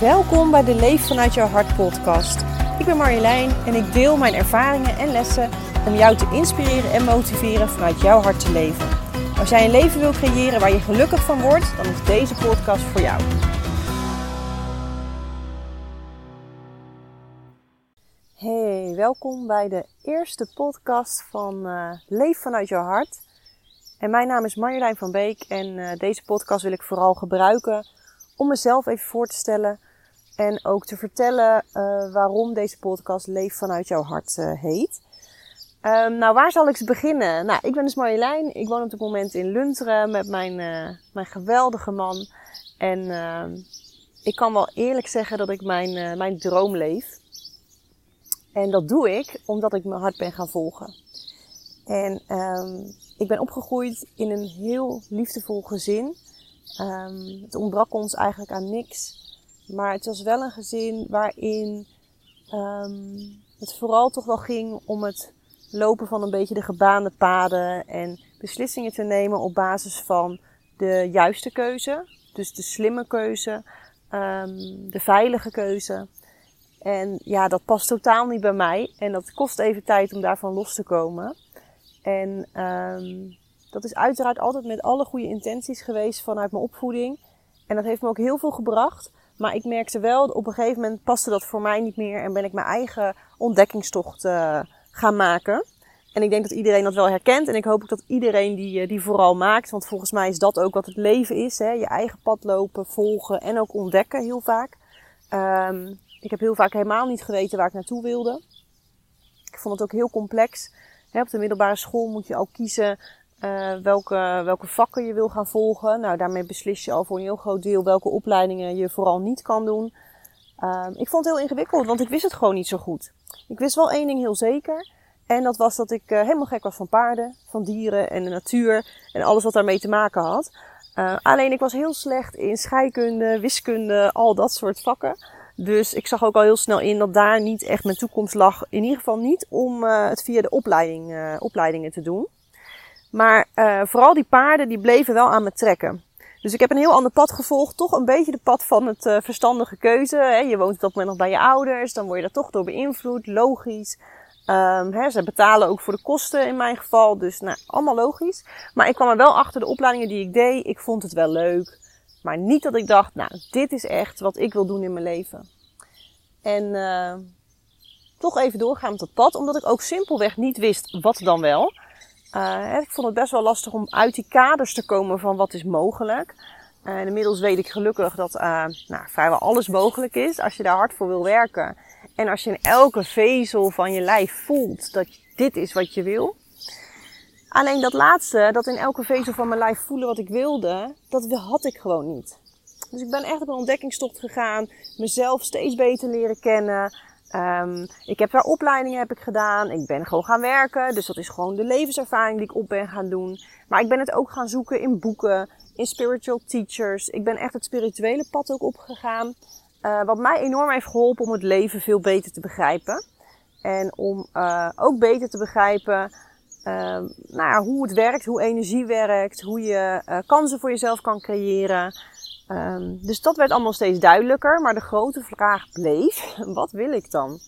Welkom bij de Leef vanuit jouw hart podcast. Ik ben Marjolein en ik deel mijn ervaringen en lessen om jou te inspireren en motiveren vanuit jouw hart te leven. Als jij een leven wil creëren waar je gelukkig van wordt, dan is deze podcast voor jou. Hey, welkom bij de eerste podcast van uh, Leef vanuit jouw hart. En mijn naam is Marjolein van Beek en uh, deze podcast wil ik vooral gebruiken om mezelf even voor te stellen en ook te vertellen uh, waarom deze podcast Leef vanuit jouw hart uh, heet. Um, nou, waar zal ik beginnen? Nou, ik ben dus Marjolein. Ik woon op dit moment in Lunteren met mijn, uh, mijn geweldige man. En ehm, ik kan wel eerlijk zeggen dat ik mijn, mijn droom leef. En dat doe ik omdat ik mijn hart ben gaan volgen. En um, ik ben opgegroeid in een heel liefdevol gezin. Um, het ontbrak ons eigenlijk aan niks. Maar het was wel een gezin waarin um, het vooral toch wel ging om het lopen van een beetje de gebaande paden. En beslissingen te nemen op basis van de juiste keuze. Dus de slimme keuze. Um, de veilige keuze. En ja, dat past totaal niet bij mij. En dat kost even tijd om daarvan los te komen. En um, dat is uiteraard altijd met alle goede intenties geweest vanuit mijn opvoeding. En dat heeft me ook heel veel gebracht. Maar ik merkte wel, op een gegeven moment paste dat voor mij niet meer. En ben ik mijn eigen ontdekkingstocht uh, gaan maken. En ik denk dat iedereen dat wel herkent. En ik hoop ook dat iedereen die, die vooral maakt. Want volgens mij is dat ook wat het leven is. Hè? Je eigen pad lopen, volgen en ook ontdekken heel vaak. Um, ik heb heel vaak helemaal niet geweten waar ik naartoe wilde. Ik vond het ook heel complex. Op de middelbare school moet je al kiezen uh, welke, welke vakken je wil gaan volgen. Nou, daarmee beslis je al voor een heel groot deel welke opleidingen je vooral niet kan doen. Uh, ik vond het heel ingewikkeld, want ik wist het gewoon niet zo goed. Ik wist wel één ding heel zeker. En dat was dat ik uh, helemaal gek was van paarden, van dieren en de natuur en alles wat daarmee te maken had. Uh, alleen ik was heel slecht in scheikunde, wiskunde, al dat soort vakken. Dus ik zag ook al heel snel in dat daar niet echt mijn toekomst lag. In ieder geval niet om het via de opleiding, opleidingen te doen. Maar uh, vooral die paarden die bleven wel aan me trekken. Dus ik heb een heel ander pad gevolgd. Toch een beetje de pad van het uh, verstandige keuze. Hè. Je woont op dat moment nog bij je ouders. Dan word je daar toch door beïnvloed. Logisch. Um, hè, ze betalen ook voor de kosten in mijn geval. Dus nou, allemaal logisch. Maar ik kwam er wel achter de opleidingen die ik deed. Ik vond het wel leuk. Maar niet dat ik dacht, nou, dit is echt wat ik wil doen in mijn leven. En uh, toch even doorgaan met dat pad. Omdat ik ook simpelweg niet wist wat dan wel. Uh, ik vond het best wel lastig om uit die kaders te komen van wat is mogelijk. Uh, en inmiddels weet ik gelukkig dat uh, nou, vrijwel alles mogelijk is als je daar hard voor wil werken. En als je in elke vezel van je lijf voelt dat dit is wat je wil. Alleen dat laatste, dat in elke vezel van mijn lijf voelen wat ik wilde, dat had ik gewoon niet. Dus ik ben echt op een ontdekkingstocht gegaan, mezelf steeds beter leren kennen. Um, ik heb daar opleidingen heb ik gedaan. Ik ben gewoon gaan werken. Dus dat is gewoon de levenservaring die ik op ben gaan doen. Maar ik ben het ook gaan zoeken in boeken, in spiritual teachers. Ik ben echt het spirituele pad ook opgegaan. Uh, wat mij enorm heeft geholpen om het leven veel beter te begrijpen. En om uh, ook beter te begrijpen uh, nou ja, hoe het werkt, hoe energie werkt, hoe je uh, kansen voor jezelf kan creëren. Um, dus dat werd allemaal steeds duidelijker. Maar de grote vraag bleef: wat wil ik dan?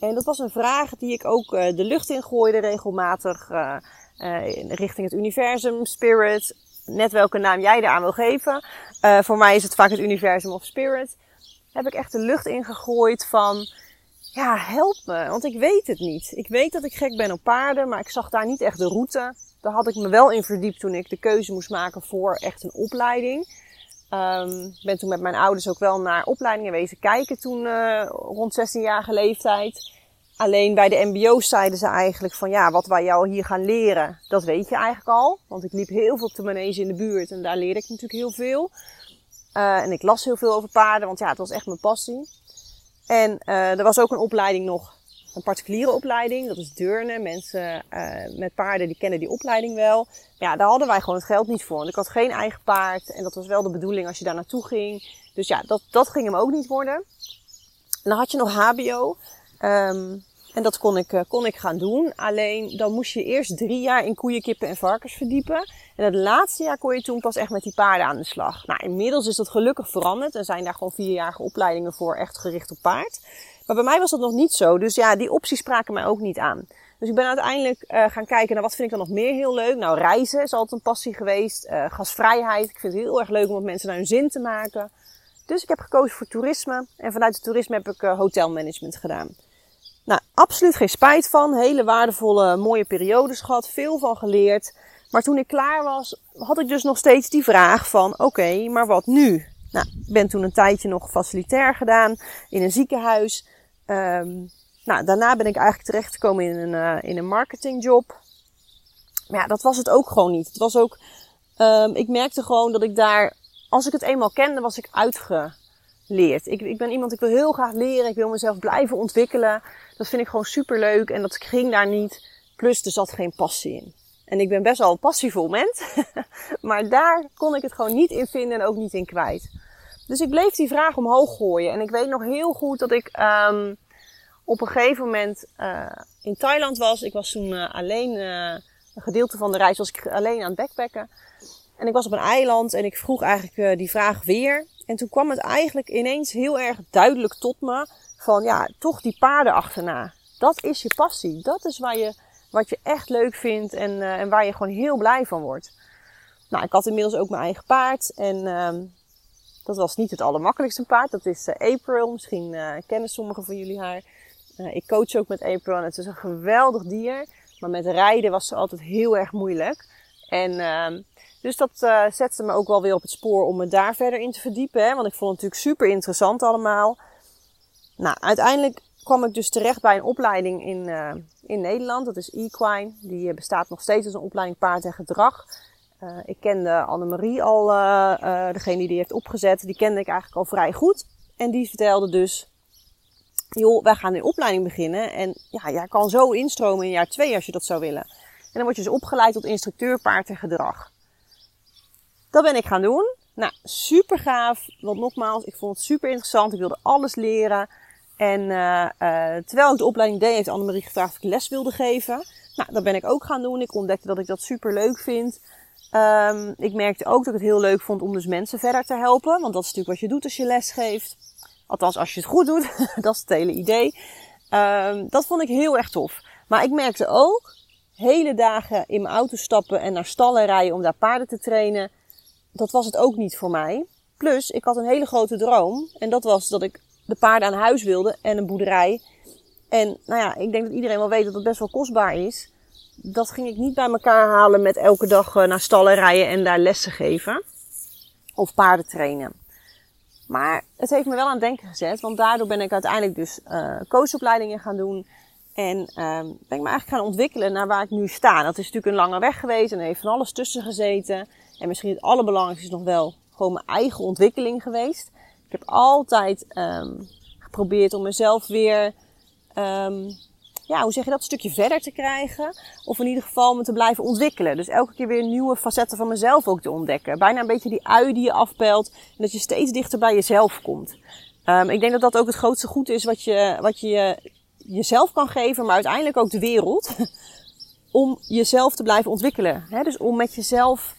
En dat was een vraag die ik ook uh, de lucht in gooide regelmatig. Uh, uh, richting het universum, spirit. Net welke naam jij eraan wil geven. voor mij is het vaak het universum of spirit. Heb ik echt de lucht ingegooid van. Ja, help me, want ik weet het niet. Ik weet dat ik gek ben op paarden, maar ik zag daar niet echt de route. Daar had ik me wel in verdiept toen ik de keuze moest maken voor echt een opleiding. Um, ben toen met mijn ouders ook wel naar opleidingen wezen kijken toen uh, rond 16-jarige leeftijd. Alleen bij de mbo's zeiden ze eigenlijk van ja, wat wij jou hier gaan leren, dat weet je eigenlijk al. Want ik liep heel veel op de manege in de buurt en daar leerde ik natuurlijk heel veel. Uh, en ik las heel veel over paarden, want ja, het was echt mijn passie. En uh, er was ook een opleiding nog een particuliere opleiding. Dat is Deurne. Mensen uh, met paarden die kennen die opleiding wel. Ja, daar hadden wij gewoon het geld niet voor. Want ik had geen eigen paard. En dat was wel de bedoeling als je daar naartoe ging. Dus ja, dat, dat ging hem ook niet worden. En dan had je nog HBO. Um, En dat kon ik, kon ik gaan doen. Alleen dan moest je eerst drie jaar in koeien, kippen en varkens verdiepen. En het laatste jaar kon je toen pas echt met die paarden aan de slag. Nou, inmiddels is dat gelukkig veranderd. Er zijn daar gewoon vierjarige opleidingen voor, echt gericht op paard. Maar bij mij was dat nog niet zo. Dus ja, die opties spraken mij ook niet aan. Dus ik ben uiteindelijk uh, gaan kijken naar wat vind ik dan nog meer heel leuk. Nou, reizen is altijd een passie geweest. Uh, gasvrijheid. Ik vind het heel erg leuk om met mensen naar hun zin te maken. Dus ik heb gekozen voor toerisme. En vanuit het toerisme heb ik uh, hotelmanagement gedaan. Nou, absoluut geen spijt van. Hele waardevolle, mooie periodes gehad. Veel van geleerd. Maar toen ik klaar was, had ik dus nog steeds die vraag van, oké, maar wat nu? Nou, ik ben toen een tijdje nog facilitair gedaan in een ziekenhuis. Um, nou, daarna ben ik eigenlijk terechtgekomen in een, uh, in een marketingjob. Maar ja, dat was het ook gewoon niet. Het was ook, um, ik merkte gewoon dat ik daar, als ik het eenmaal kende, was ik uitgeleerd. Ik, ik ben iemand, ik wil heel graag leren. Ik wil mezelf blijven ontwikkelen. Dat vind ik gewoon super leuk. En dat ging daar niet. Plus, er zat geen passie in. En ik ben best wel een passievol mens. maar daar kon ik het gewoon niet in vinden en ook niet in kwijt. Dus ik bleef die vraag omhoog gooien. En ik weet nog heel goed dat ik um, op een gegeven moment uh, in Thailand was. Ik was toen uh, alleen, uh, een gedeelte van de reis was ik alleen aan het backpacken. En ik was op een eiland en ik vroeg eigenlijk die vraag weer. En toen kwam het eigenlijk ineens heel erg duidelijk tot me. Van ja, toch die paarden achterna. Dat is je passie. Dat is waar je, wat je echt leuk vindt en, en waar je gewoon heel blij van wordt. Nou, ik had inmiddels ook mijn eigen paard. En ehm, dat was niet het allermakkelijkste paard. Dat is April. Misschien kennen sommigen van jullie haar. Uh, ik coach ook met April en het is een geweldig dier. Maar met rijden was ze altijd heel erg moeilijk. En uh, dus dat zette me ook wel weer op het spoor om me daar verder in te verdiepen. Hè? Want ik vond het natuurlijk super interessant allemaal. Nou, uiteindelijk kwam ik dus terecht bij een opleiding in, in Nederland. Dat is Equine. Die bestaat nog steeds als een opleiding paard en gedrag. Ik kende Annemarie al, degene die die heeft opgezet. Die kende ik eigenlijk al vrij goed. En die vertelde dus joh, wij gaan een opleiding beginnen. En ja, jij kan zo instromen in jaar twee als je dat zou willen. En dan word je dus opgeleid tot instructeur paard en gedrag. Dat ben ik gaan doen. Nou, super gaaf. Want nogmaals, ik vond het super interessant. Ik wilde alles leren. En terwijl ik de opleiding deed, heeft Annemarie gevraagd of ik les wilde geven. Nou, dat ben ik ook gaan doen. Ik ontdekte dat ik dat super leuk vind. Um, ik merkte ook dat ik het heel leuk vond om dus mensen verder te helpen. Want dat is natuurlijk wat je doet als je les geeft. Althans, als je het goed doet. dat is het hele idee. Um, dat vond ik heel erg tof. Maar ik merkte ook, hele dagen in mijn auto stappen en naar stallen rijden om daar paarden te trainen. Dat was het ook niet voor mij. Plus, ik had een hele grote droom. En dat was dat ik de paarden aan huis wilde en een boerderij. En nou ja, ik denk dat iedereen wel weet dat dat best wel kostbaar is. Dat ging ik niet bij elkaar halen met elke dag eh, naar stallen rijden en daar lessen geven. Of paarden trainen. Maar het heeft me wel aan het denken gezet, want daardoor ben ik uiteindelijk dus uh, coachopleidingen gaan doen. En uh, ben ik me eigenlijk gaan ontwikkelen naar waar ik nu sta. Dat is natuurlijk een lange weg geweest en er heeft van alles tussen gezeten. En misschien het allerbelangrijkste is nog wel gewoon mijn eigen ontwikkeling geweest. Ik heb altijd um, geprobeerd om mezelf weer um, ja, hoe zeg je dat, een stukje verder te krijgen. Of in ieder geval me te blijven ontwikkelen. Dus elke keer weer nieuwe facetten van mezelf ook te ontdekken. Bijna een beetje die ui die je afpelt. En dat je steeds dichter bij jezelf komt. Um, ik denk dat dat ook het grootste goed is wat je, wat je jezelf kan geven, maar uiteindelijk ook de wereld. om jezelf te blijven ontwikkelen. Dus om met jezelf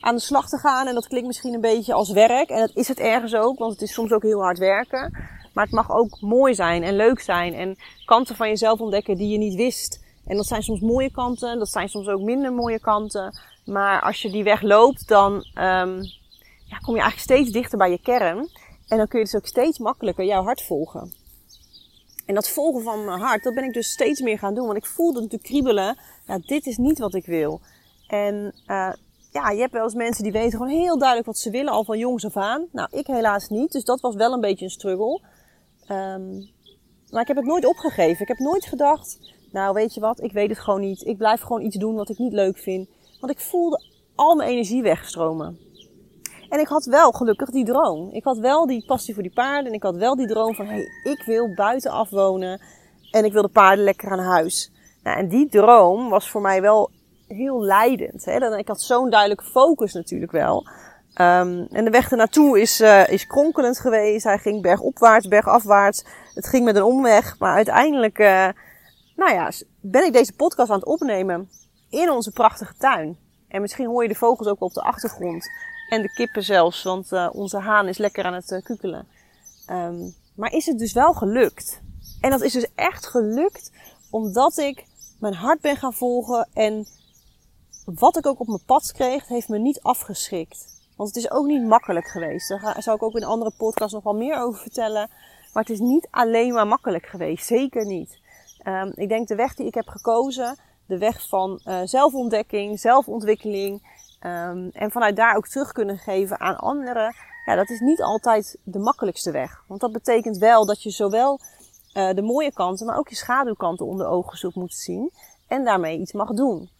aan de slag te gaan. En dat klinkt misschien een beetje als werk. En dat is het ergens ook, want het is soms ook heel hard werken. Maar het mag ook mooi zijn en leuk zijn. En kanten van jezelf ontdekken die je niet wist. En dat zijn soms mooie kanten, dat zijn soms ook minder mooie kanten. Maar als je die weg loopt, dan um, ja, kom je eigenlijk steeds dichter bij je kern. En dan kun je dus ook steeds makkelijker jouw hart volgen. En dat volgen van mijn hart, dat ben ik dus steeds meer gaan doen. Want ik voelde natuurlijk kriebelen. Ja, dit is niet wat ik wil. En uh, ja, je hebt wel eens mensen die weten gewoon heel duidelijk wat ze willen, al van jongs af aan. Nou, ik helaas niet. Dus dat was wel een beetje een struggle. Um, maar ik heb het nooit opgegeven. Ik heb nooit gedacht, nou weet je wat, ik weet het gewoon niet. Ik blijf gewoon iets doen wat ik niet leuk vind. Want ik voelde al mijn energie wegstromen. En ik had wel gelukkig die droom. Ik had wel die passie voor die paarden. En ik had wel die droom van, hé, hey, ik wil buiten afwonen. En ik wil de paarden lekker aan huis. Nou, en die droom was voor mij wel heel leidend. Hè? Ik had zo'n duidelijke focus natuurlijk wel. Um, en de weg ernaartoe is, uh, is kronkelend geweest. Hij ging bergopwaarts, bergafwaarts. Het ging met een omweg. Maar uiteindelijk uh, nou ja, ben ik deze podcast aan het opnemen in onze prachtige tuin. En misschien hoor je de vogels ook op de achtergrond. En de kippen zelfs, want uh, onze haan is lekker aan het kukelen. Um, maar is het dus wel gelukt? En dat is dus echt gelukt omdat ik mijn hart ben gaan volgen. En wat ik ook op mijn pad kreeg, heeft me niet afgeschrikt. Want het is ook niet makkelijk geweest. Daar zou ik ook in een andere podcast nog wel meer over vertellen. Maar het is niet alleen maar makkelijk geweest. Zeker niet. Um, ik denk de weg die ik heb gekozen, de weg van uh, zelfontdekking, zelfontwikkeling. Um, en vanuit daar ook terug kunnen geven aan anderen. Ja, dat is niet altijd de makkelijkste weg. Want dat betekent wel dat je zowel uh, de mooie kanten, maar ook je schaduwkanten onder ogen zult moeten zien. En daarmee iets mag doen.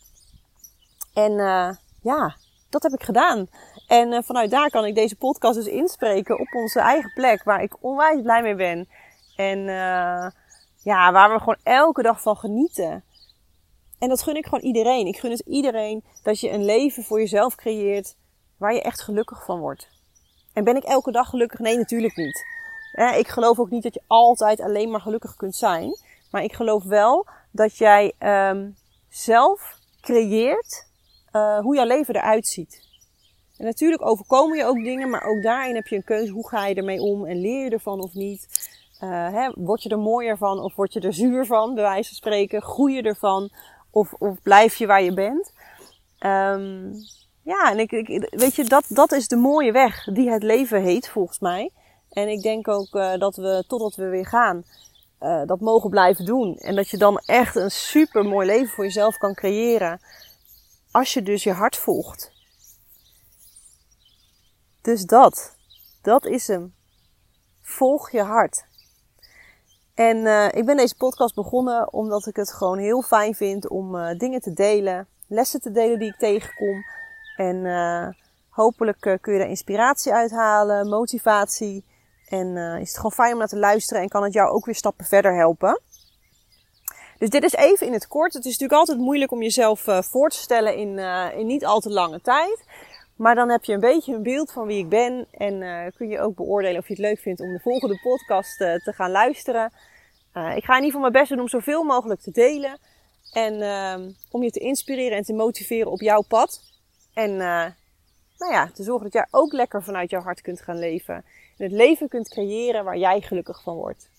En uh, ja, dat heb ik gedaan. En uh, vanuit daar kan ik deze podcast dus inspreken op onze eigen plek, waar ik onwijs blij mee ben. En uh, ja, waar we gewoon elke dag van genieten. En dat gun ik gewoon iedereen. Ik gun het iedereen dat je een leven voor jezelf creëert waar je echt gelukkig van wordt. En ben ik elke dag gelukkig? Nee, natuurlijk niet. Ik geloof ook niet dat je altijd alleen maar gelukkig kunt zijn. Maar ik geloof wel dat jij um, zelf creëert uh, hoe jouw leven eruit ziet. En natuurlijk overkomen je ook dingen, maar ook daarin heb je een keuze. Hoe ga je ermee om en leer je ervan of niet? Uh, hè, word je er mooier van of word je er zuur van, bij wijze van spreken? Groei je ervan of, of blijf je waar je bent? Um, ja, en ik, ik, weet je, dat, dat is de mooie weg die het leven heet, volgens mij. En ik denk ook uh, dat we, totdat we weer gaan, uh, dat mogen blijven doen. En dat je dan echt een super mooi leven voor jezelf kan creëren. Als je dus je hart volgt. Dus dat, dat is hem. Volg je hart. En uh, ik ben deze podcast begonnen omdat ik het gewoon heel fijn vind om uh, dingen te delen, lessen te delen die ik tegenkom. En uh, hopelijk kun je daar inspiratie uithalen, motivatie. En is het gewoon fijn om naar te luisteren en kan het jou ook weer stappen verder helpen. Dus dit is even in het kort. Het is natuurlijk altijd moeilijk om jezelf voor te stellen in, in niet al te lange tijd. Maar dan heb je een beetje een beeld van wie ik ben. En uh, kun je ook beoordelen of je het leuk vindt om de volgende podcast uh, te gaan luisteren. Uh, ik ga in ieder geval mijn best doen om zoveel mogelijk te delen. En ehm, om je te inspireren en te motiveren op jouw pad. En nou ja, te zorgen dat jij ook lekker vanuit jouw hart kunt gaan leven. En het leven kunt creëren waar jij gelukkig van wordt.